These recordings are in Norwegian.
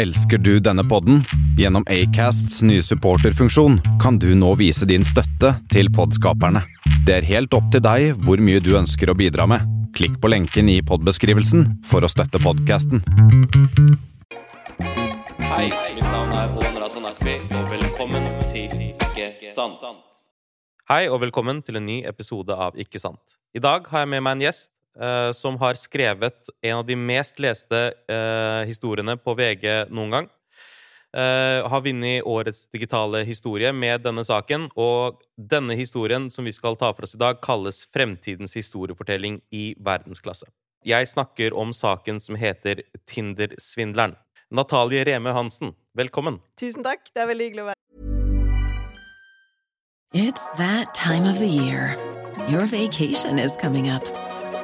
Elsker du denne podden? Gjennom Acasts nye supporterfunksjon kan du nå vise din støtte til podskaperne. Det er helt opp til deg hvor mye du ønsker å bidra med. Klikk på lenken i podbeskrivelsen for å støtte podkasten. Hei, mitt navn er Olan Razanakvi, og velkommen til Ikke sant. Hei og velkommen til en ny episode av Ikke sant. I dag har jeg med meg en gjest eh, som har skrevet en av de mest leste eh, historiene på VG noen gang. Eh, har vunnet årets digitale historie med denne saken, og denne historien som vi skal ta for oss i dag, kalles Fremtidens historiefortelling i verdensklasse. Jeg snakker om saken som heter Tinder-svindleren. Natalie Reme Hansen, velkommen. Tusen takk. Det er veldig hyggelig å være It's that time of the year. Your vacation is coming up.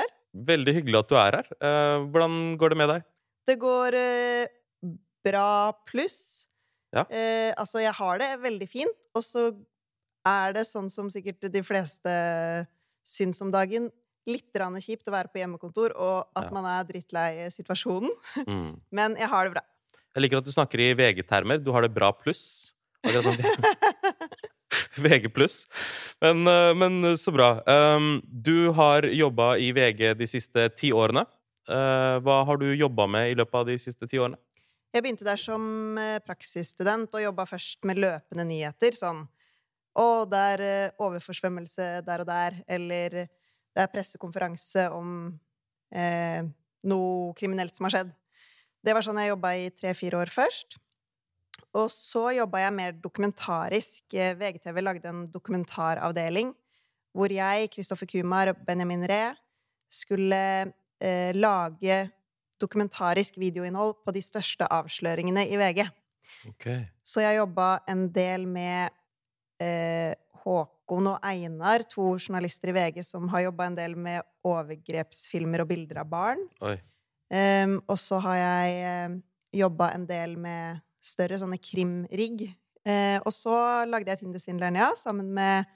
her. Veldig hyggelig at du er her. Eh, hvordan går det med deg? Det går eh, bra pluss. Ja. Eh, altså, jeg har det veldig fint, og så er det sånn som sikkert de fleste syns om dagen, litt kjipt å være på hjemmekontor, og at Ja. man er drittlei situasjonen. Mm. Men jeg har det bra. Jeg liker at du snakker i VG-termer. Du har det bra pluss. Som VG pluss. Men, eh, men så bra. Um, Du har jobba i VG de siste ti årene. Eh, Hva har du jobba med i løpet av de siste ti årene? Jeg begynte der som eh, praksisstudent og jobba først med løpende nyheter. Sånn Å, det er eh, overforsvømmelse der og der. Eller det er pressekonferanse om eh, noe kriminelt som har skjedd. Det var sånn jeg jobba i tre-fire år først. Og så jobba jeg mer dokumentarisk. Eh, VGTV lagde en dokumentaravdeling hvor jeg, Kristoffer Kumar og Benjamin Ree skulle eh, lage dokumentarisk videoinnhold på de største avsløringene i VG. Så jeg jobba en del med eh, Håkon og Einar, to journalister i VG som har jobba en del med overgrepsfilmer og bilder av barn. Em, og så har jeg eh, jobba en del med større sånne krimrigg. Eh, og så lagde jeg Tindersvindleren, ja, sammen med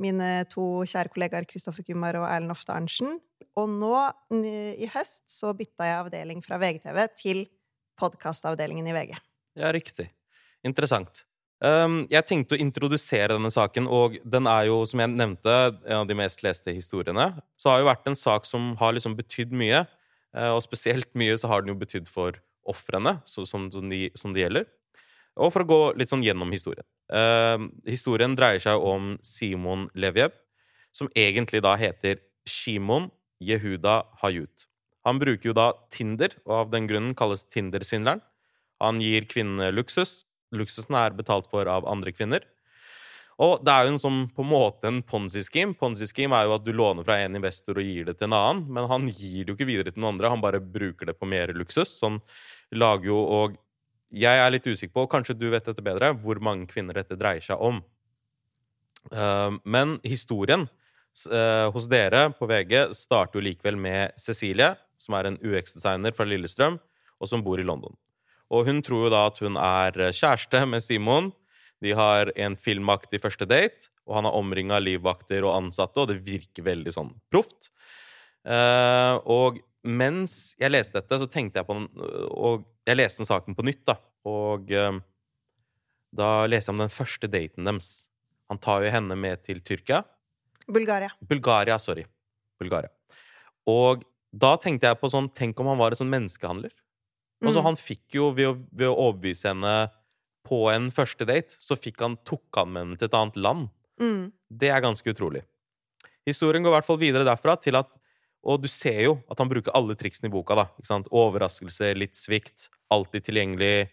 mine to kjære kollegaer Kristoffer Kumar og Erlend Ofte Arntzen. Og nå i høst så bytta jeg avdeling fra VGTV til podkastavdelingen i VG. Ja, riktig. Interessant. Um, jeg tenkte å introdusere denne saken, og den er jo, som jeg nevnte, en av de mest leste historiene. Så har jo vært en sak som har liksom betydd mye, eh, og spesielt mye så har den jo betydd for ofrene, som, som, de, som det gjelder. Og for å gå litt sånn gjennom historien. Eh, historien dreier seg om Simon Levjev, som egentlig da heter Shimon Yehuda Hayut. Han bruker jo da Tinder, og av den grunnen kalles Tinder-svindleren. Han gir kvinnene luksus. Luksusen er betalt for av andre kvinner. Og det er jo en sånn, på en måte en ponzi-scheme. Ponzi-scheme er jo at du låner fra en investor og gir det til en annen, men han gir det jo ikke videre til noen andre, han bare bruker det på mer luksus. Så han lager jo og Jeg er litt usikker på, og kanskje du vet dette bedre, hvor mange kvinner dette dreier seg om. Eh, Men historien eh, hos dere på VG starter jo likevel med Cecilie, som er en UX-designer fra Lillestrøm, og som bor i London. Og hun tror jo da at hun er eh, kjæreste med Simon. De har en filmaktig første date, og han er omringa av livvakter og ansatte, og det virker veldig sånn proft. Uh, og mens jeg leste dette, så tenkte jeg på den Og jeg leste den saken på nytt, da. Og uh, da leser jeg om den første daten deres. Han tar jo henne med til Tyrkia. Bulgaria. Bulgaria, sorry. Bulgaria. Og da tenkte jeg på sånn Tenk om han var en sånn menneskehandler. Altså, Mm. han fikk jo ved å, ved å overbevise henne på en første date så han, tok han med henne til et annet land. Mm. Det er ganske utrolig. Historien går i hvert fall videre derfra til at Og du ser jo at han bruker alle triksene i boka. da, ikke sant? Overraskelse, litt svikt, alltid tilgjengelig.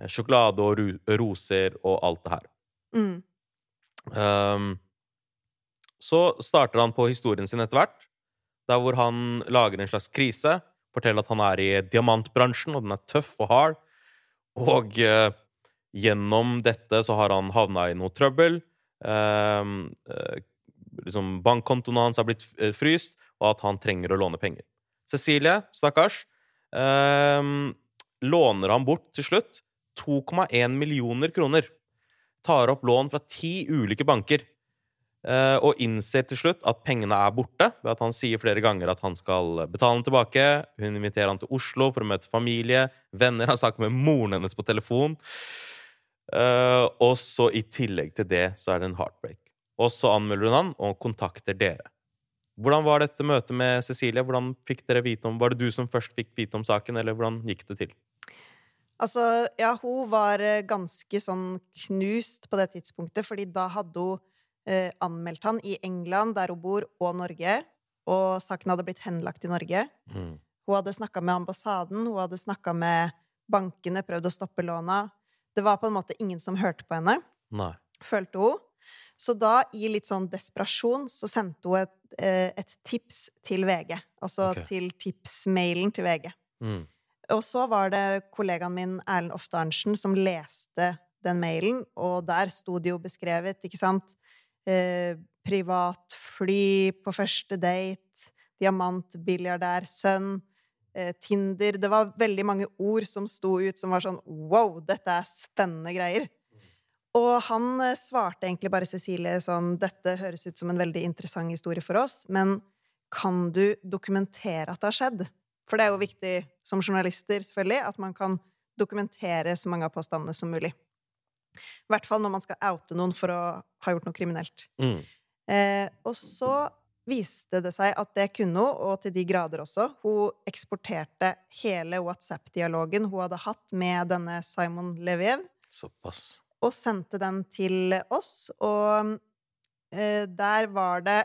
eh, Sjokolade og roser og alt det her. Mm. Um, så starter han på historien sin etter hvert, der hvor han lager en slags krise. Forteller at han er i diamantbransjen, og den er tøff og hard. Og eh, gjennom dette så har han havna i noe trøbbel. Ehm, eh, liksom Bankkontoen hans har blitt eh, fryst, og at han trenger å låne penger. Cecilie, stakkars, eh, låner han bort til slutt 2,1 millioner kroner tar opp lån fra ti ulike banker eh, og innser til slutt at pengene er borte, ved at han sier flere ganger at han skal betale den tilbake. Hun inviterer han til Oslo for å møte familie, venner. Han snakker med moren hennes på telefon. Eh, og så i tillegg til det så er det en heartbreak. Og så anmelder hun han og kontakter dere. Hvordan var dette møtet med Cecilie? Hvordan fikk dere vite om, Var det du som først fikk vite om saken, eller hvordan gikk det til? Altså, ja, hun var eh, ganske sånn knust på det tidspunktet, fordi da hadde hun eh, anmeldt han i England, der hun bor, og Norge. Og saken hadde blitt henlagt i Norge. Mm. Hun hadde snakka med ambassaden, hun hadde snakka med bankene, prøvd å stoppe låna. Det var på en måte ingen som hørte på henne, Nei. følte hun. Så da, i litt sånn desperasjon, så sendte hun et, eh, et tips til VG. Altså okay. til tipsmailen til VG. Mm. Og så var det kollegaen min Erlend Ofte Arntzen som leste den mailen, og der sto det jo beskrevet, ikke sant eh, Privat fly på første date, diamantbiljardær sønn, Tinder Det var veldig mange ord som sto ut som var sånn Wow, dette er spennende greier. Og han eh, svarte egentlig bare Cecilie sånn Dette høres ut som en veldig interessant historie for oss, men kan du dokumentere at det har skjedd? For det er jo viktig som journalister, selvfølgelig, at man kan dokumentere så mange av påstandene som mulig. I hvert fall når man skal oute noen for å ha gjort noe kriminelt. Mm. Eh, og så viste det seg at det kunne hun, og til de grader også. Hun eksporterte hele WhatsApp-dialogen hun hadde hatt med denne Simon Leviev, Såpass. og sendte den til oss. Og eh, der var det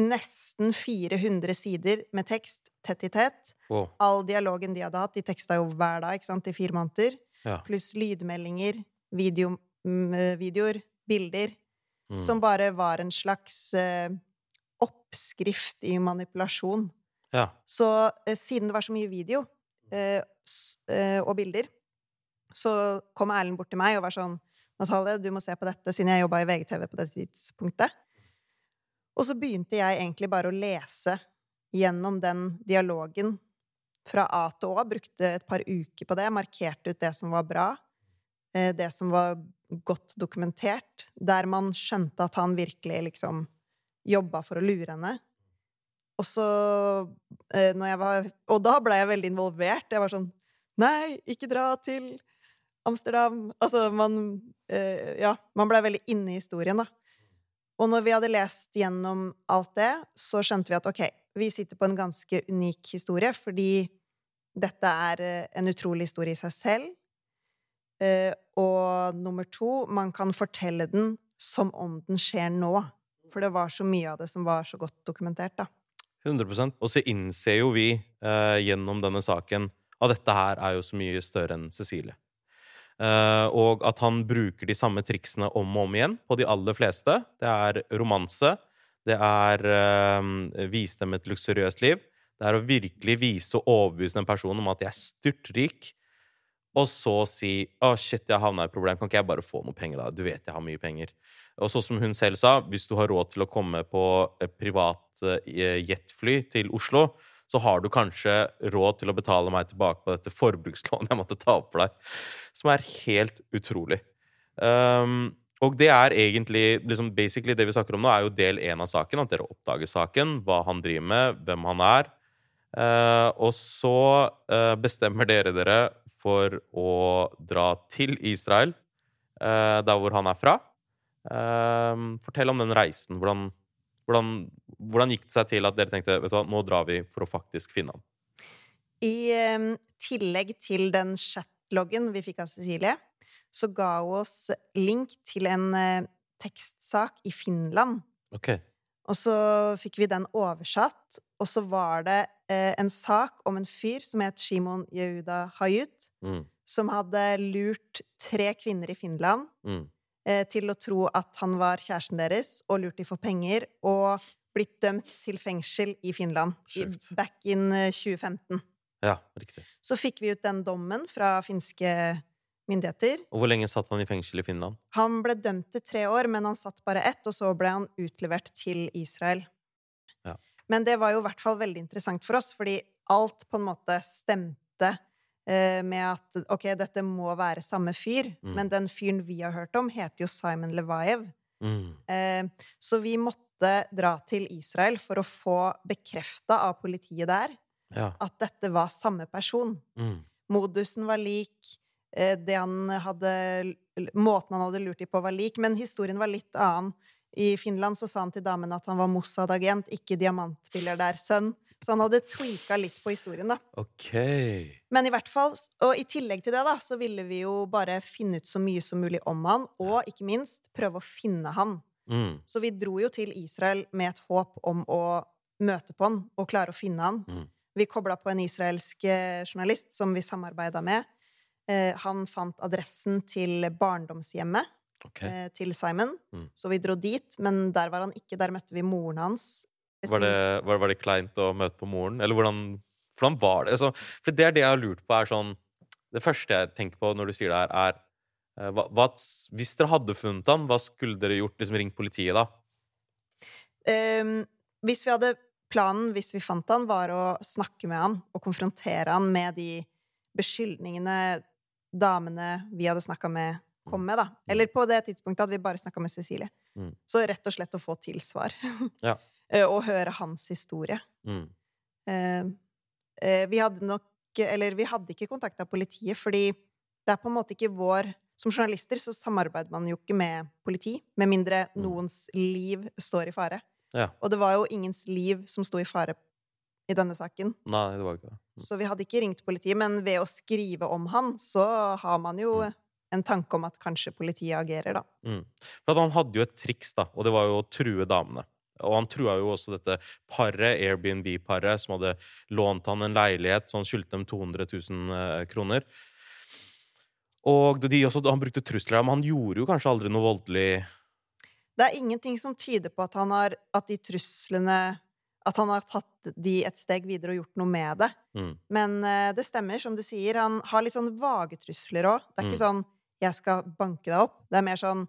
nesten 400 sider med tekst, tett i tett. Wow. All dialogen de hadde hatt. De teksta jo hver dag, ikke sant, i fire måneder. Ja. Pluss lydmeldinger, video, mm, videoer, bilder. Mm. Som bare var en slags eh, oppskrift i manipulasjon. Ja. Så eh, siden det var så mye video eh, eh, og bilder, så kom Erlend bort til meg og var sånn Natalie, du må se på dette, siden jeg jobba i VGTV på dette tidspunktet. Og så begynte jeg egentlig bare å lese gjennom den dialogen fra A til Å. Brukte et par uker på det, markerte ut det som var bra, eh, det som var godt dokumentert, der man skjønte at han virkelig liksom jobba for å lure henne. Og så eh, var Og da ble jeg veldig involvert. Jeg var sånn Nei, ikke dra til Amsterdam. Altså, man eh, Ja, man ble veldig inne i historien, da. Og når vi hadde lest gjennom alt det, så skjønte vi at ok, vi sitter på en ganske unik historie, fordi dette er eh, en utrolig historie i seg selv. Og nummer to, man kan fortelle den som om den skjer nå. For det var så mye av det som var så godt dokumentert, da. 100 Og så innser jo vi eh, gjennom denne saken at dette her er jo så mye større enn Cecilie. Eh, og at han bruker de samme triksene om og om igjen på de aller fleste. Det er romanse. Det er eh, vise dem et luksuriøst liv. Det er å virkelig vise og overbevise en person om at de er styrtrik. Og så si 'Å, shit, jeg havna i problem. Kan ikke jeg bare få noe penger, da? Du vet jeg har mye penger.' Og sånn som hun selv sa, hvis du har råd til å komme på privat eh, jetfly til Oslo, så har du kanskje råd til å betale meg tilbake på dette forbrukslånet jeg måtte ta opp for deg. Som er helt utrolig. Um, og det er egentlig liksom basically det vi snakker om nå, er jo del én av saken. At dere oppdager saken, hva han driver med, hvem han er. Uh, og så uh, bestemmer dere dere for å dra til Israel, uh, der hvor han er fra. Eh, fortell om den reisen. Hvordan, hvordan, hvordan gikk det seg til at dere tenkte vet du hva, nå drar vi for å faktisk finne ham? I em, tillegg til den chatloggen vi fikk av Cecilie, så ga hun oss link til en eh, tekstsak i Finland. Ok. Og så fikk vi den oversatt, og så var det eh, en sak om en fyr som het Shimon Yehuda Hayut, Mm. som hadde lurt tre kvinner i Finland Mm. Eh, til å tro at han var kjæresten deres, og lurt dem for penger, og blitt dømt til fengsel i Finland i, Sjukt. back in eh, 2015. Ja, riktig. Så fikk vi ut den dommen fra finske myndigheter. Og hvor lenge satt han i fengsel i Finland? Han ble dømt til tre år, men han satt bare ett, og så ble han utlevert til Israel. Ja. Men det var jo i hvert fall veldig interessant for oss, fordi alt på en måte stemte eh, med at ok, dette må være samme fyr, Mm. men den fyren vi har hørt om, heter jo Simon Levaev. Mm. Eh, så vi måtte dra til Israel for å få bekrefta av politiet der Ja. at dette var samme person. Mm. Modusen var lik, eh, det han hadde Måten han hadde lurt dem på, var lik, men historien var litt annen. I Finland så sa han til damen at han var Mossad-agent, ikke diamantbilliardærsønn. Så han hadde tweaka litt på historien, da. Ok. Men i hvert fall, og i tillegg til det, da, så ville vi jo bare finne ut så mye som mulig om han, og ikke minst prøve å finne han. Mm. Så vi dro jo til Israel med et håp om å møte på han og klare å finne han. Mm. Vi kobla på en israelsk eh, journalist som vi samarbeida med. Eh, han fant adressen til barndomshjemmet okay. eh, til Simon, Mm. så vi dro dit. Men der var han ikke. Der møtte vi moren hans. Var det, var, var det kleint å møte på moren? Eller hvordan, hvordan var det? Altså, for det er det jeg har lurt på, er sånn Det første jeg tenker på når du sier det her, er eh, hva, hva, Hvis dere hadde funnet han, hva skulle dere gjort? Liksom ringt politiet, da? Um, hvis vi hadde Planen, hvis vi fant han, var å snakke med han og konfrontere han med de beskyldningene damene vi hadde snakka med, kom med, da. Eller på det tidspunktet hadde vi bare snakka med Cecilie. Mm. Så rett og slett å få tilsvar. Ja. Eh, og høre hans historie. Mm. Eh, eh, vi hadde nok Eller vi hadde ikke kontakta politiet, fordi det er på en måte ikke vår Som journalister så samarbeider man jo ikke med politi, med mindre Mm. noens liv står i fare. Ja. Og det var jo ingens liv som sto i fare i denne saken. Nei, det var ikke det. Så vi hadde ikke ringt politiet, men ved å skrive om han, så har man jo Mm. en tanke om at kanskje politiet agerer, da. Mm. For han hadde jo et triks, da, og det var jo å true damene. Og han trua jo også dette paret, Airbnb-paret, som hadde lånt han en leilighet, så han skyldte dem 200 000 eh, kroner. Og de også, han brukte trusler, men han gjorde jo kanskje aldri noe voldelig Det er ingenting som tyder på at han har At de truslene At han har tatt de et steg videre og gjort noe med det. mm. Men uh, det stemmer, som du sier. Han har litt sånn vage trusler òg. Det er Mm. ikke sånn 'jeg skal banke deg opp'. Det er mer sånn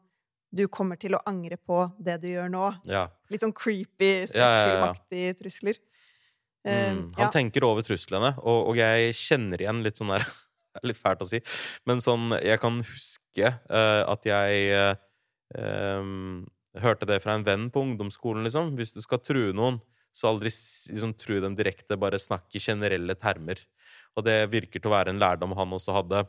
'du kommer til å angre på det du gjør nå'. Ja. Litt sånn creepy, Ja, ja, ja. trusler. Eh, Mm. Han tenker over truslene, og, og jeg kjenner igjen litt sånn der er litt fælt å si, men sånn Jeg kan huske uh, at jeg uh, hørte det fra en venn på ungdomsskolen, liksom. Hvis du skal true noen, så aldri liksom, tru dem direkte, bare snakk i generelle termer. Og det virker til å være en lærdom han også hadde.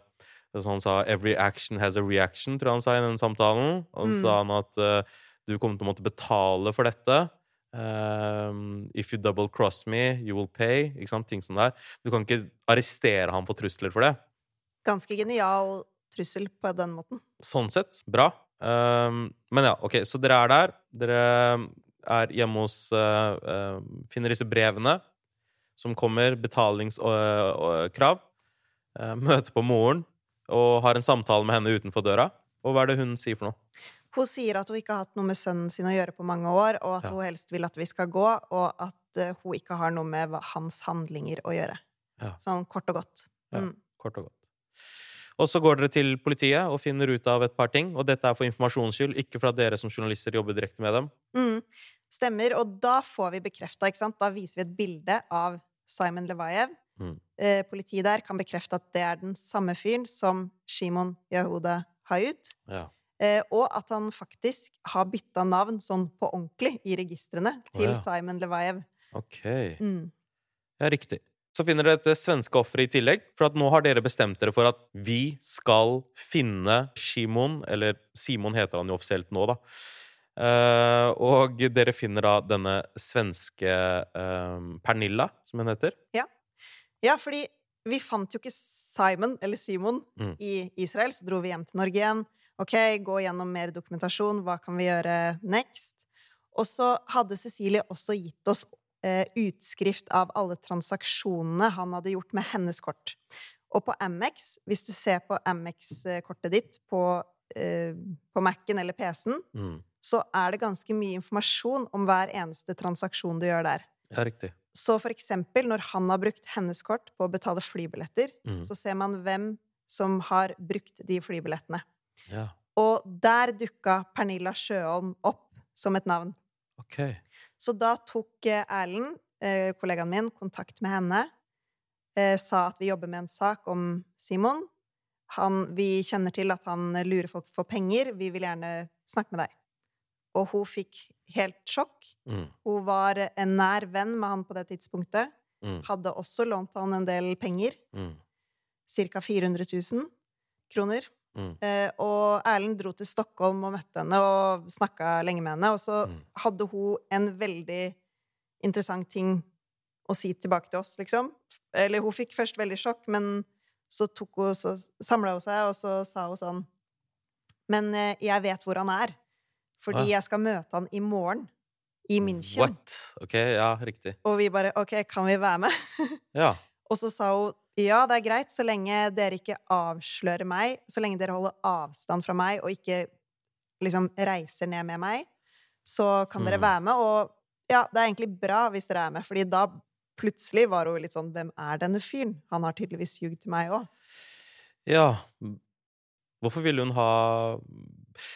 Så han sa 'every action has a reaction', tror jeg han sa i den samtalen. Og så Mm. sa han at uh, du kommer til å måtte betale for dette. Um, if you double cross me, you will pay. Ikke sant? Ting som det er. Du kan ikke arrestere ham for trusler for det. Ganske genial trussel på den måten. Sånn sett, bra. Um, men ja, ok, så dere er der. Dere er hjemme hos uh, uh, Finner disse brevene som kommer. Betalingskrav. Uh, møter på moren og har en samtale med henne utenfor døra. Og hva er det hun sier for noe? Hun sier at hun ikke har hatt noe med sønnen sin å gjøre på mange år, og at Ja. hun helst vil at vi skal gå, og at eh, hun ikke har noe med hans handlinger å gjøre. Ja. Sånn kort og godt. Ja. Mm. Kort og godt. Og så går dere til politiet og finner ut av et par ting. Og dette er for informasjons skyld, ikke for at dere som journalister jobber direkte med dem. Mm. Stemmer. Og da får vi bekrefta, ikke sant? Da viser vi et bilde av Simon Levajev. Mm. Eh, politiet der kan bekrefte at det er den samme fyren som Shimon Yahuda Hayut. Ja. Eh, og at han faktisk har bytta navn sånn på ordentlig i registrene til ja. Simon Levaev. Ok. Mm. Ja, riktig. Så finner dere et svenske offer i tillegg, for at nå har dere bestemt dere for at vi skal finne Shimon, eller Simon heter han jo offisielt nå, da. Uh, og dere finner da denne svenske uh, Pernilla, som hun heter. Ja, fordi vi fant jo ikke Simon, eller Simon, Mm. i Israel. Så dro vi hjem til Norge igjen. Ok, gå gjennom mer dokumentasjon. Hva kan vi gjøre next? Og så hadde Cecilie også gitt oss eh, utskrift av alle transaksjonene han hadde gjort med hennes kort. Og på Amex, hvis du ser på Amex-kortet ditt på, eh, på Mac-en eller PC-en, Mm. så er det ganske mye informasjon om hver eneste transaksjon du gjør der. Ja, riktig. Så for eksempel når han har brukt hennes kort på å betale flybilletter, Mm. så ser man hvem som har brukt de flybillettene. Ja, Og der dukka Pernilla Sjøholm opp som et navn. ok. Så da tok eh, Erlend, eh, kollegaen min, kontakt med henne. Eh, sa at vi jobber med en sak om Simon. Han, vi kjenner til at han lurer folk for penger. Vi vil gjerne snakke med deg. Og hun fikk helt sjokk. Mm. Hun var en nær venn med han på det tidspunktet. Mm. Hadde også lånt han en del penger. Mm. Ca. 400 000 kroner. Mm. Eh, og Erlend dro til Stockholm og møtte henne og snakka lenge med henne. Og så Mm. hadde hun en veldig interessant ting å si tilbake til oss, liksom. Eller hun fikk først veldig sjokk, men så, tok hun, så samla hun seg, og så sa hun sånn Men eh, jeg vet hvor han er. Fordi jeg skal møte han i morgen. I München. What? Ok, ja, riktig. Og vi bare OK, kan vi være med? Ja. Og så sa hun ja, det er greit, så lenge dere ikke avslører meg, så lenge dere holder avstand fra meg og ikke liksom reiser ned med meg, så kan dere Mm. være med. Og ja, det er egentlig bra hvis dere er med, fordi da plutselig var hun litt sånn Hvem er denne fyren? Han har tydeligvis ljugd til meg òg. Ja. Hvorfor ville hun ha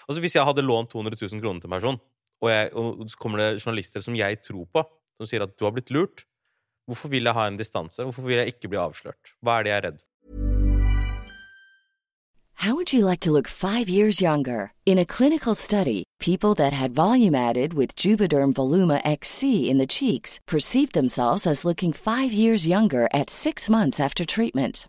Altså, hvis jeg hadde lånt 200 000 kroner til en person, og, jeg, og så kommer det journalister som jeg tror på, som sier at du har blitt lurt, hvorfor vil jeg ha en distanse? Hvorfor vil jeg ikke bli avslørt? Hva er det jeg er redd for? How would you like to look five years younger? In a clinical study, people that had volume Juvederm Voluma XC in the cheeks perceived themselves as looking five years younger at six months after treatment.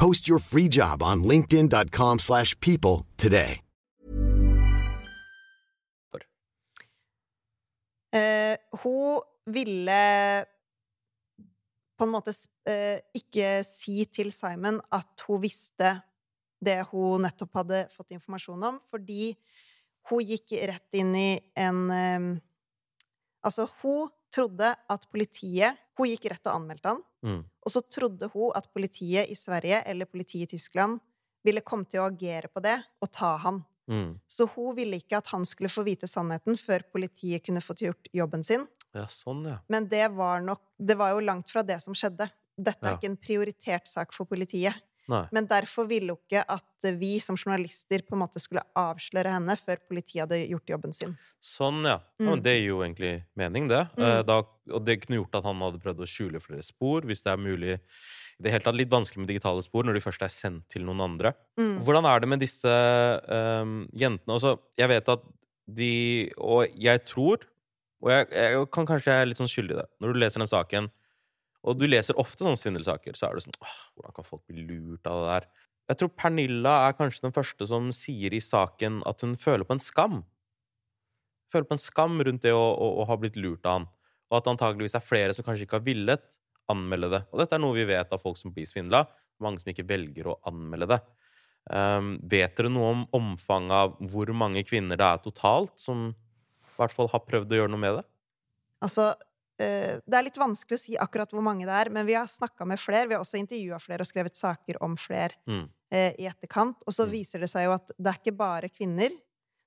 Post your free job on linkedin.com slash people today. Uh, hun ville på en måte uh, ikke si til Simon at hun visste det hun nettopp hadde fått informasjon om, fordi hun gikk rett inn i en um, Altså, hun trodde at politiet Hun gikk rett og anmeldte han. Mm. Og så trodde hun at politiet i Sverige eller politiet i Tyskland ville komme til å agere på det og ta han. Mm. Så hun ville ikke at han skulle få vite sannheten før politiet kunne fått gjort jobben sin. Ja, sånn, ja. Men det var nok Det var jo langt fra det som skjedde. Dette er Ja. ikke en prioritert sak for politiet. Nei. Men derfor ville hun ikke at vi som journalister på en måte skulle avsløre henne før politiet hadde gjort jobben sin. Sånn, ja. ja Mm. men det gir jo egentlig mening, det. Mm. Eh, Da, og det kunne gjort at han hadde prøvd å skjule flere spor, hvis det er mulig. I det hele tatt litt vanskelig med digitale spor når de først er sendt til noen andre. Mm. Hvordan er det med disse um, jentene? Også, jeg vet at de Og jeg tror Og jeg, jeg kan kanskje jeg er litt sånn skyldig i det. Når du leser den saken, og du leser ofte sånne svindelsaker, så er det sånn Hvordan kan folk bli lurt av det der? Jeg tror Pernilla er kanskje den første som sier i saken at hun føler på en skam. Føler på en skam rundt det å, å, å ha blitt lurt av han. Og at det antageligvis er flere som kanskje ikke har villet anmelde det. Og dette er noe vi vet av folk som blir svindla. Mange som ikke velger å anmelde det. Um, vet dere noe om omfanget av hvor mange kvinner det er totalt som i hvert fall har prøvd å gjøre noe med det? Altså, det er litt vanskelig å si akkurat hvor mange det er, men vi har snakka med flere. Vi har også intervjua flere og skrevet saker om flere Mm. eh, i etterkant. Og så viser det seg jo at det er ikke bare kvinner.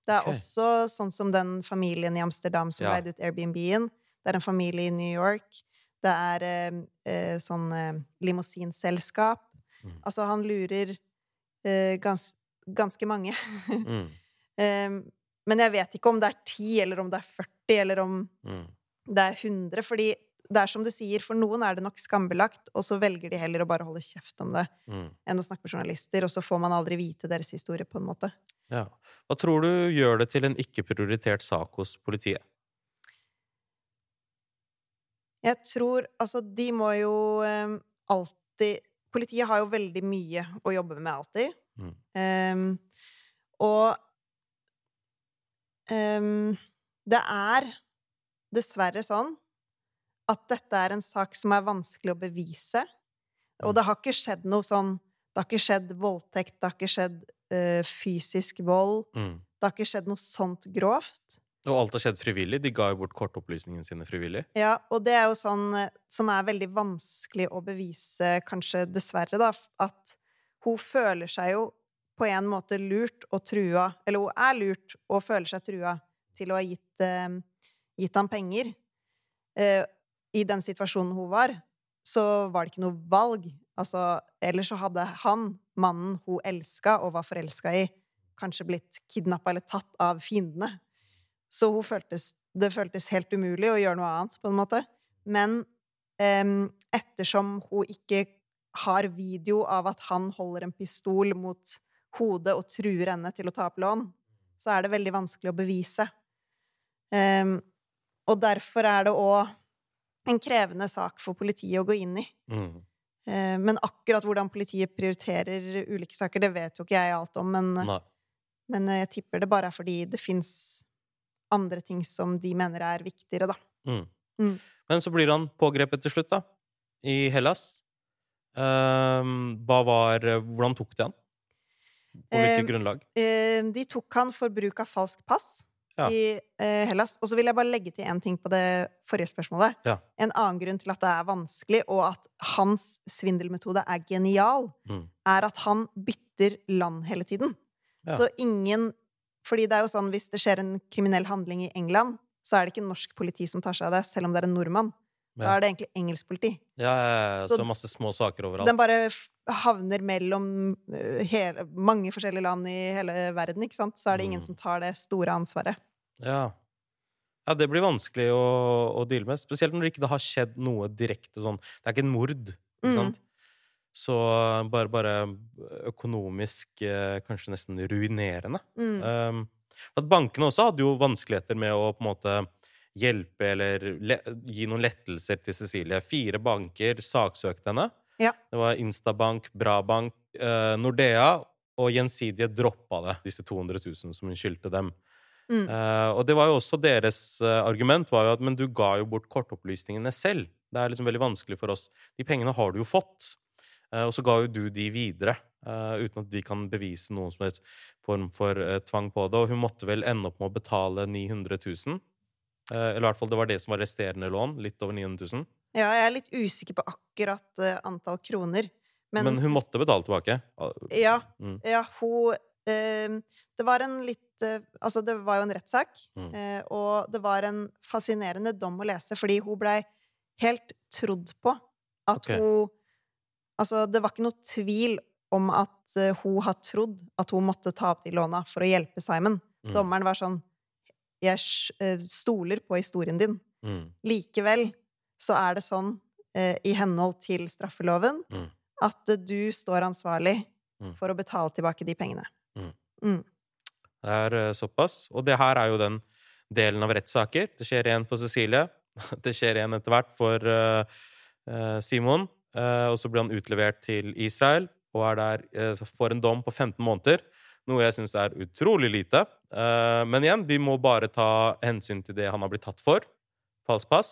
Det er okay. også sånn som den familien i Amsterdam som Ja. leide ut Airbnb-en. Det er en familie i New York. Det er eh, eh, sånn eh, limousinselskap. Mm. Altså, han lurer eh, gans, ganske mange. Mm. Men jeg vet ikke om det er 10, eller om det er 40, eller om Mm. Det er 100. Fordi det er som du sier, for noen er det nok skambelagt, og så velger de heller å bare holde kjeft om det Mm. enn å snakke med journalister, og så får man aldri vite deres historie, på en måte. Ja. Hva tror du gjør det til en ikke-prioritert sak hos politiet? Jeg tror Altså, de må jo um, alltid Politiet har jo veldig mye å jobbe med alltid. Mm. Um, og um, det er dessverre sånn at dette er en sak som er vanskelig å bevise. Og det har ikke skjedd noe sånn Det har ikke skjedd voldtekt, det har ikke skjedd eh, fysisk vold. Mm. Det har ikke skjedd noe sånt grovt. Og alt har skjedd frivillig. De ga jo bort kortopplysningene sine frivillig. Ja, og det er jo sånn eh, som er veldig vanskelig å bevise, kanskje dessverre, da, at hun føler seg jo på en måte lurt og trua, eller hun er lurt og føler seg trua til å ha gitt, eh, gitt ham penger. Eh, I den situasjonen hun var, så var det ikke noe valg. Altså, ellers så hadde han, mannen hun elska og var forelska i, kanskje blitt kidnappa eller tatt av fiendene. Så føltes, det føltes helt umulig å gjøre noe annet, på en måte. Men eh, ettersom hun ikke har video av at han holder en pistol mot hodet og truer henne til å ta opp lån, så er det veldig vanskelig å bevise. Em, og derfor er det òg en krevende sak for politiet å gå inn i. Mm. Eh, Men akkurat hvordan politiet prioriterer ulike saker, det vet jo ikke jeg alt om. Men, men jeg tipper det bare er fordi det fins andre ting som de mener er viktigere, da. Mm. Mm. Men så blir han pågrepet til slutt, da. I Hellas. Hva var Hvordan tok de han? På hvilket Eh, grunnlag? Eh, De tok han for bruk av falsk pass Ja. i eh, Hellas. Og så vil jeg bare legge til én ting på det forrige spørsmålet. Ja. En annen grunn til at det er vanskelig, og at hans svindelmetode er genial, Mm. er at han bytter land hele tiden. Ja. Så ingen Fordi det er jo sånn, hvis det skjer en kriminell handling i England, så er det ikke norsk politi som tar seg av det, selv om det er en nordmann. Da er det egentlig engelsk politi. Ja, ja, ja, Så- så masse små saker overalt. Den bare havner mellom eh, hele, mange forskjellige land i hele verden, ikke sant? Så er det ingen Mm. som tar det store ansvaret. Ja. ja, det blir vanskelig å, å deale med. Spesielt når det ikke har skjedd noe direkte sånn Det er ikke en mord, ikke Mm. sant? Så bare, bare økonomisk eh, kanskje nesten ruinerende. Mm. Um, at bankene også hadde jo vanskeligheter med å på en måte hjelpe eller le gi noen lettelser til Cecilie. Fire banker saksøkte henne. Ja. Det var Instabank, Brabank, eh, Nordea, og Gjensidige droppa det, disse 200 000 som hun skyldte dem. Mm. Eh, og det var jo også deres eh, argument var jo at men du ga jo bort kortopplysningene selv. Det er liksom veldig vanskelig for oss. De pengene har du jo fått. Eh, og så ga jo du de videre, Uh, uten at vi kan bevise noen som helst form for uh, tvang på det. Og hun måtte vel ende opp med å betale 900 000. Eh, eller i hvert fall det var det som var resterende lån. Litt over 900 000. Ja, jeg er litt usikker på akkurat eh, antall kroner. Men men hun måtte betale tilbake. Ja, Mm. ja hun eh, Det var en litt eh, Altså, det var jo en rettssak, Mm. eh, og det var en fascinerende dom å lese, fordi hun blei helt trodd på at okay. hun Altså, det var ikke noe tvil om at hun har trodd at hun måtte ta opp de låna for å hjelpe Simon. Mm. Dommeren var sånn Jeg eh, stoler på historien din. Mm. Likevel så er det sånn, eh, i henhold til straffeloven, Mm. at eh, du står ansvarlig Mm. for å betale tilbake de pengene. Mm. Mm. Det er såpass. Og det her er jo den delen av rettssaker. Det skjer igjen for Cecilie. Det skjer igjen etter hvert for Simon. Og så blir han utlevert til Israel og er der, får en dom på 15 måneder. Noe jeg syns er utrolig lite. Eh, men igjen, de må bare ta hensyn til det han har blitt tatt for. Falskt pass.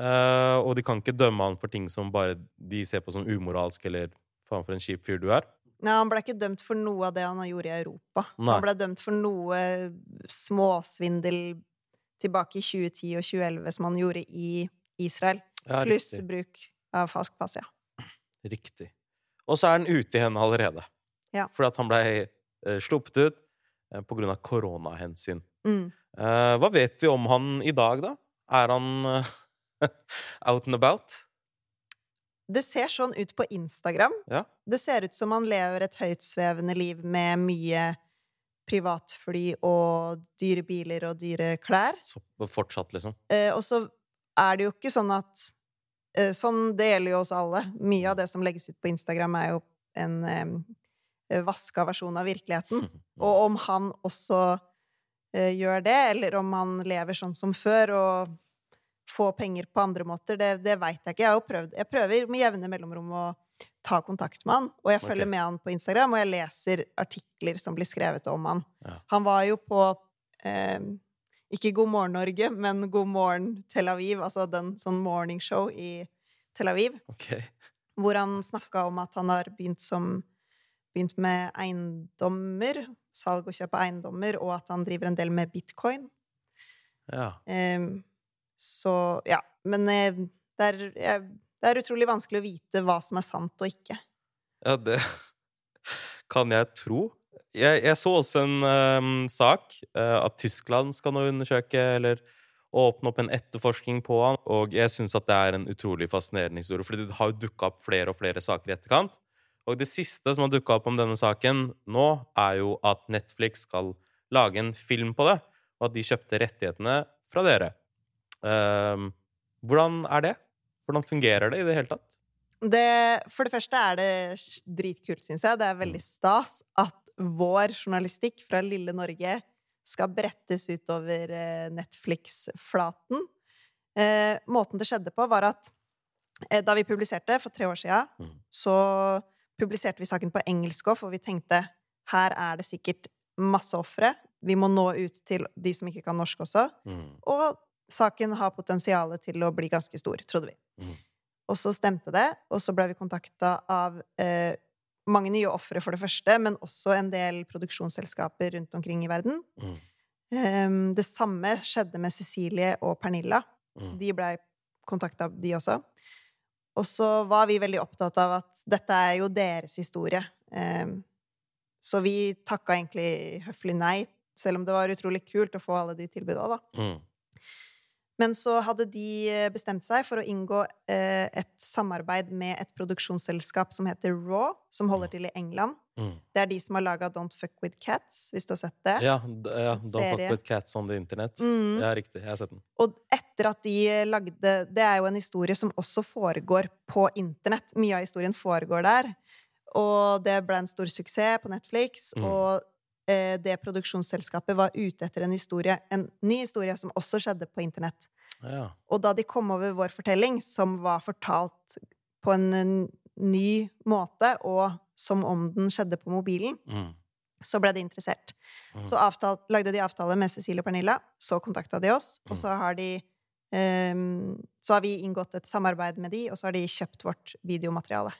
Eh, og de kan ikke dømme han for ting som bare de ser på som umoralsk eller faen for en kjip fyr du er. Nei, han ble ikke dømt for noe av det han gjorde i Europa. Nei. Han ble dømt for noe småsvindel tilbake i 2010 og 2011 som han gjorde i Israel. Ja, Pluss bruk av falsk pass, ja. Riktig. Og så er han ute i henne allerede. Ja. Fordi at han ble eh, sluppet ut eh, på grunn av koronahensyn. Mm. Eh, hva vet vi om han i dag, da? Er han eh, out and about? Det ser sånn ut på Instagram. Ja. Det ser ut som han lever et høytsvevende liv med mye privatfly og dyre biler og dyre klær. Så fortsatt, liksom. Eh, og så er det jo ikke sånn at eh, Sånn det gjelder jo oss alle. Mye av det som legges ut på Instagram, er jo en eh, vaska versjon av virkeligheten. Og om han også eh, gjør det, eller om han lever sånn som før og får penger på andre måter, det, det veit jeg ikke. Jeg prøvd Jeg prøver med jevne mellomrom å ta kontakt med han, og jeg følger okay. med han på Instagram, og jeg leser artikler som blir skrevet om han. Ja. Han var jo på eh, ikke God morgen Norge, men God morgen Tel Aviv, altså den sånn morningshow i Tel Aviv, okay. hvor han snakka om at han har begynt som Begynt med eiendommer, salg og kjøp av eiendommer, og at han driver en del med bitcoin. Ja. Um, så ja. Men eh, det er, det er utrolig vanskelig å vite hva som er sant og ikke. Ja, det kan jeg tro. Jeg, jeg så også en um, sak uh, at Tyskland skal nå undersøke eller åpne opp en etterforskning på han, og jeg syns at det er en utrolig fascinerende historie, fordi det har jo dukka opp flere og flere saker i etterkant. Og det siste som har dukka opp om denne saken nå, er jo at Netflix skal lage en film på det, og at de kjøpte rettighetene fra dere. Ehm, hvordan er det? Hvordan fungerer det i det hele tatt? Det, for det første er det dritkult, syns jeg. Det er veldig stas at vår journalistikk fra lille Norge skal brettes utover eh, Netflix-flaten. Eh, måten det skjedde på, var at eh, da vi publiserte for tre år sia, Mm. så publiserte vi saken på engelsk òg, for vi tenkte her er det sikkert masse ofre. Vi må nå ut til de som ikke kan norsk også. Mm. Og saken har potensial til å bli ganske stor, trodde vi. Mm. Og så stemte det, og så ble vi kontakta av eh, mange nye ofre, for det første, men også en del produksjonsselskaper rundt omkring i verden. Mm. Um, det samme skjedde med Cecilie og Pernilla. Mm. De blei kontakta, de også. Og så var vi veldig opptatt av at dette er jo deres historie. Ehm, så vi takka egentlig høflig nei, selv om det var utrolig kult å få alle de tilbuda, da. Mm. Men så hadde de eh, bestemt seg for å inngå eh, et samarbeid med et produksjonsselskap som heter Raw, som holder til i England. Mm. Det er de som har laga Don't Fuck With Cats, hvis du har sett det. Ja, ja Don't fuck with cats on the internet. Mm. Ja, riktig. Jeg har sett den. Og etter at de lagde Det er jo en historie som også foregår på internett. Mye av historien foregår der. Og det ble en stor suksess på Netflix. Mm. Og eh, det produksjonsselskapet var ute etter en historie, en ny historie som også skjedde på internett. Ja. Og da de kom over vår fortelling, som var fortalt på en ny måte, og som om den skjedde på mobilen, Mm. så ble de interessert. Mm. Så avtal, lagde de avtale med Cecilie og Pernilla, så kontakta de oss, og så har de um, Så har vi inngått et samarbeid med de, og så har de kjøpt vårt videomateriale.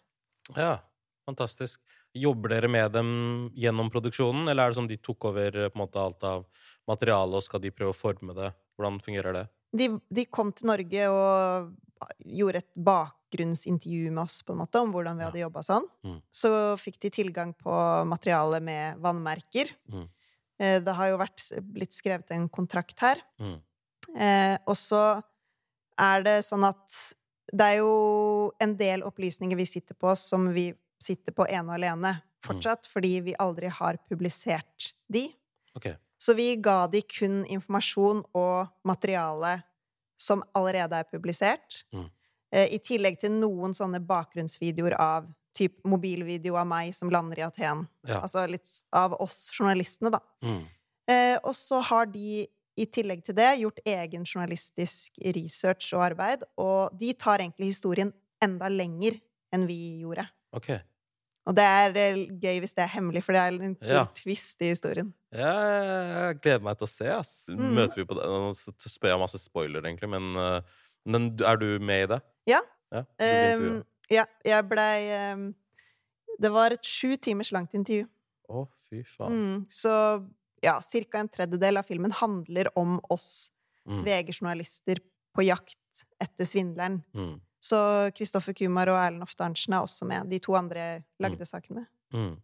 ja, fantastisk. Jobber dere med dem gjennom produksjonen, eller er det sånn de tok over eh, måte alt av materialet, og skal de prøve å forme det? Hvordan fungerer det? De, de kom til Norge og gjorde et bak, bakgrunnsintervju med oss, på en måte, om hvordan vi hadde jobba sånn. Mm. Så fikk de tilgang på materiale med vannmerker. Mm. Eh, Det har jo vært blitt skrevet en kontrakt her. Mm. Eh, og så er det sånn at det er jo en del opplysninger vi sitter på, som vi sitter på ene og alene fortsatt, fordi vi aldri har publisert de. Okay. Så vi ga de kun informasjon og materiale som allerede er publisert. Mm. Eh, I tillegg til noen sånne bakgrunnsvideoer av typ mobilvideo av meg som lander i Aten. Ja. Altså litt av oss journalistene, da. Mm. Eh, og så har de i tillegg til det gjort egen journalistisk research og arbeid, og de tar egentlig historien enda lenger enn vi gjorde. Okay. Og det er eh, gøy hvis det er hemmelig, for det er en Ja. twist i historien. Ja, jeg gleder meg til å se. Ass. Mm. Møter vi på det? Nå spør jeg masse spoiler, egentlig, men, eh, men er du med i det? Ja. Ja. Um, ja, jeg blei um, Det var et sju timers langt intervju. Å, fy faen. Mm, så ja, ca. en tredjedel av filmen handler om oss Mm. VG-journalister på jakt etter svindleren. Mm. Så Kristoffer Kumar og Erlend Ofte Arntzen er også med. De to andre lagde saken med. Mm.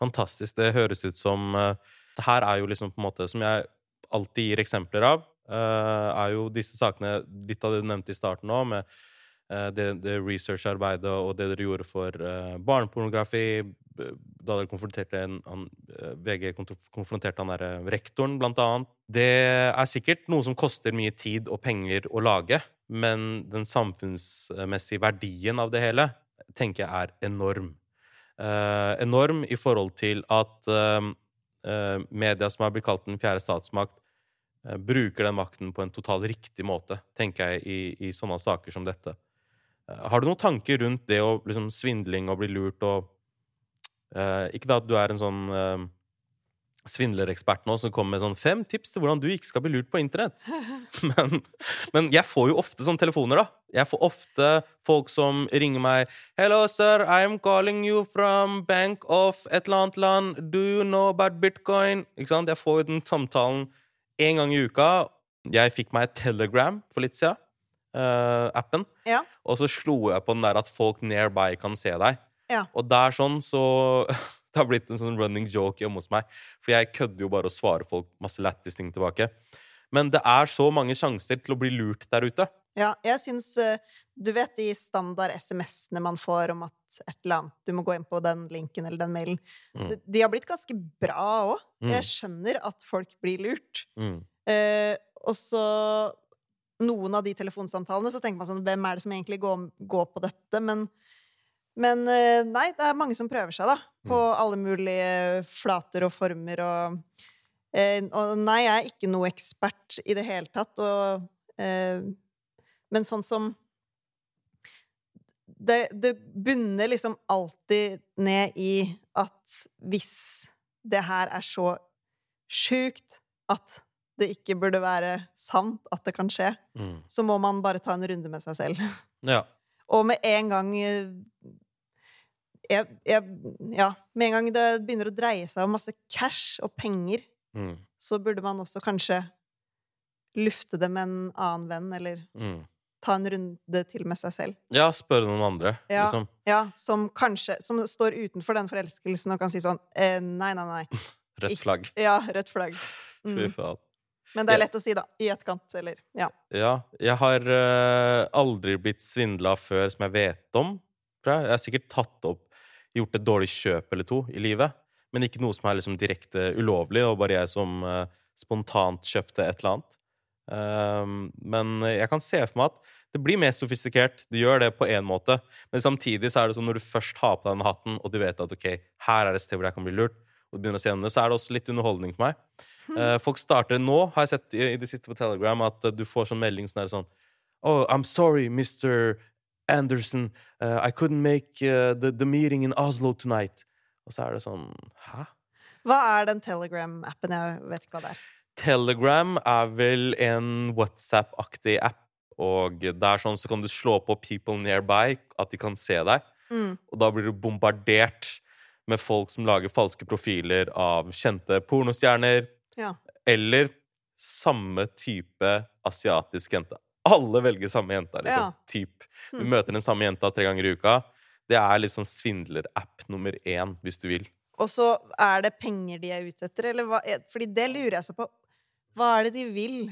Fantastisk. Det høres ut som uh, Det her er jo liksom på en måte Som jeg alltid gir eksempler av, uh, er jo disse sakene Litt av det du nevnte i starten nå, med det, det researcharbeidet og det dere gjorde for eh, barnepornografi Da dere konfronterte en, han, eh, VG konfronterte han derre rektoren, blant annet. Det er sikkert noe som koster mye tid og penger å lage, men den samfunnsmessige verdien av det hele tenker jeg er enorm. Eh, enorm i forhold til at eh, eh, media, som har blitt kalt den fjerde statsmakt, eh, bruker den makten på en totalt riktig måte, tenker jeg, i, i sånne saker som dette. Eh, har du noen tanker rundt det å liksom svindling og bli lurt og eh, Ikke da at du er en sånn eh, svindlerekspert nå som kommer med sånn fem tips til hvordan du ikke skal bli lurt på internett. Men, men jeg får jo ofte sånne telefoner, da. Jeg får ofte folk som ringer meg 'Hello, sir. I am calling you from Bank of et eller annet land. Do you know about bitcoin?' Ikke sant? Jeg får jo den samtalen én gang i uka. Jeg fikk meg et Telegram for litt siden. Eh, appen. Ja. Og så slo jeg på den der at folk nearby kan se deg. Ja. Og der sånn så Det har blitt en sånn running joke hjemme hos meg. For jeg kødder jo bare og svarer folk masse lættis ting tilbake. Men det er så mange sjanser til å bli lurt der ute. Ja, jeg syns eh, Du vet de standard SMS-ene man får om at et eller annet Du må gå inn på den linken eller den mailen. Mm. De, de har blitt ganske bra òg. Mm. Jeg skjønner at folk blir lurt. Mm. Eh, og så noen av de telefonsamtalene så tenker man sånn Hvem er det som egentlig går, går på dette? Men, men eh, nei, det er mange som prøver seg, da. På alle mulige flater og former og eh, Og nei, jeg er ikke noe ekspert i det hele tatt, og eh, Men sånn som det, det bunner liksom alltid ned i at hvis det her er så sjukt at det ikke burde være sant at det kan skje, Mm. så må man bare ta en runde med seg selv. Ja. Og med en gang eh, jeg, jeg, Ja, med en gang det begynner å dreie seg om masse cash og penger, Mm. så burde man også kanskje lufte det med en annen venn, eller Mm. ta en runde til med seg selv. ja, spørre noen andre, Ja, liksom. ja som kanskje Som står utenfor den forelskelsen og kan si sånn eh, Nei, nei, nei. Rødt flagg. Ja, rødt flagg. Fy Mm. faen. Men det er lett å si, da. I etterkant, eller Ja. Ja. Jeg har uh, aldri blitt svindla før som jeg vet om. Jeg. har sikkert tatt opp Gjort et dårlig kjøp eller to i livet. Men ikke noe som er liksom direkte ulovlig, og bare jeg som uh, spontant kjøpte et eller annet. Ehm, men jeg kan se for meg at det blir mer sofistikert. Det gjør det på én måte. Men samtidig så er det sånn når du først har på deg den hatten, og du vet at ok, her er et sted hvor jeg kan bli lurt, og begynner å se gjennom det, så er det også litt underholdning for meg. Uh, folk starter nå, har jeg sett i, i det siste på Telegram, at uh, du får sånn melding sånn, sånn Oh, I'm sorry, Mr. Anderson. Uh, I couldn't make the, the meeting in Oslo tonight. Og så er det sånn Hæ? Hva er den Telegram-appen? Jeg vet ikke hva det er. Telegram er vel en WhatsApp-aktig app. Og der sånn så kan du slå på 'people nearby', at de kan se deg. Mm. Og da blir du bombardert med folk som lager falske profiler av kjente pornostjerner. Ja. Eller samme type asiatisk jente. alle velger samme jenta, liksom. Ja. Typ. Du Hmm. møter den samme jenta tre ganger i uka. Det er liksom svindlerapp nummer én, hvis du vil. Og så er det penger de er ute etter, eller hva er- Fordi det lurer jeg så på. Hva er det de vil?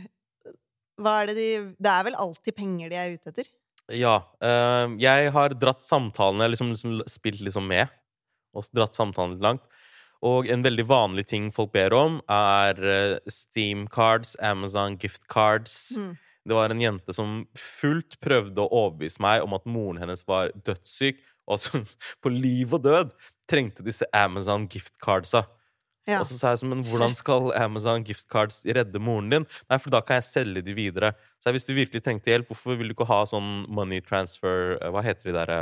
Hva er det de Det er vel alltid penger de er ute etter? Ja. Øh, jeg har dratt samtalene, liksom, liksom spilt liksom med, og dratt samtalen litt langt. Og en veldig vanlig ting folk ber om, er eh, Steam cards, Amazon gift cards. Mm. Det var en jente som fullt prøvde å overbevise meg om at moren hennes var dødssyk, og at hun på liv og død trengte disse Amazon gift cardsa. Ja. Og så sa jeg sånn, men hvordan skal Amazon gift cards redde moren din? Nei, for da kan jeg selge de videre. Så jeg, hvis du virkelig trengte hjelp, hvorfor vil du ikke ha sånn money transfer eh, Hva heter de der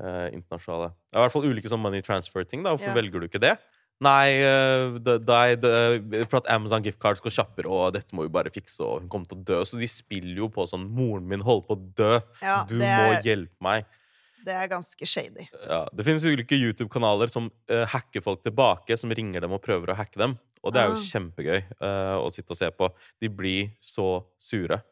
eh, internasjonale I hvert fall ulike sånn money transfer-ting. da Hvorfor Ja. velger du ikke det? Nei, eh, det, det, det, for at Amazon gift cards går kjappere, og dette må vi bare fikse, og hun kommer til å dø. Så de spiller jo på sånn Moren min holder på å dø. Ja, du det må er- hjelpe meg. Det er ganske shady. Ja, det finnes ulike YouTube-kanaler som eh, hacker folk tilbake, som ringer dem og prøver å hacke dem. Og det er jo Ah. kjempegøy eh, å sitte og se på. De blir så sure.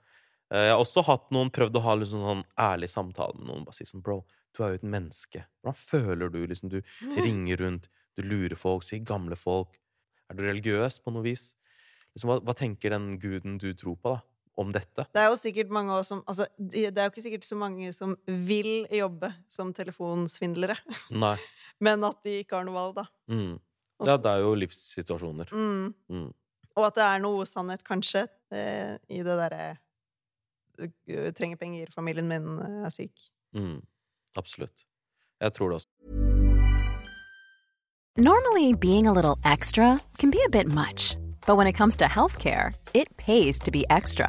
Eh, jeg har også hatt noen prøvd å ha liksom sånn ærlig samtale med noen. Bare si sånn Bro, du er jo et menneske. Hvordan føler du? Liksom, du ringer rundt, du lurer folk, sier gamle folk. Er du religiøs på noe vis? Liksom, hva, hva tenker den guden du tror på, da, om dette? Det er jo sikkert mange som Altså, det er jo ikke sikkert så mange som vil jobbe som telefonsvindlere, Nei. men at de ikke har noe valg, da. Mm. Ja, det er jo livssituasjoner. Mm. Mm. Og at det er noe sannhet, kanskje, eh, i det derre Trenger penger, familien min eh, er syk. Mm. Absolutt. Jeg tror det også. Normally, being a little extra can be a bit much, but when it comes to healthcare, it pays to be extra.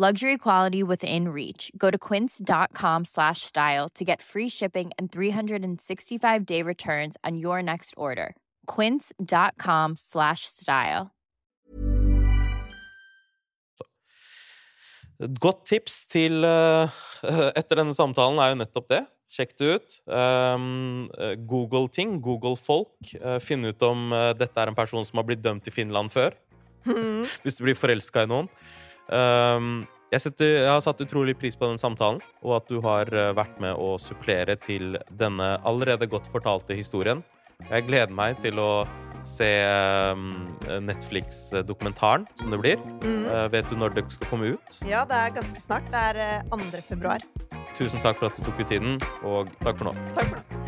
Luxury quality within reach. Go to quince.com slash style to get free shipping and 365 day returns on your next order. Quince.com slash style. Et godt tips til uh, etter denne samtalen er jo nettopp det. Sjekk det ut. Um, Google ting. Google folk. Uh, Finn ut om uh, dette er en person som har blitt dømt i Finland før. Hvis du blir forelska i noen. Um, jeg, setter, jeg har satt utrolig pris på den samtalen, og at du har eh, vært med å supplere til denne allerede godt fortalte historien. Jeg gleder meg til å se um, Netflix-dokumentaren, som det blir. Mm. Eh, vet du når det skal komme ut? Ja, det er ganske snart. Det er eh, 2. februar. Tusen takk for at du tok deg tiden, og takk for nå. Takk for nå.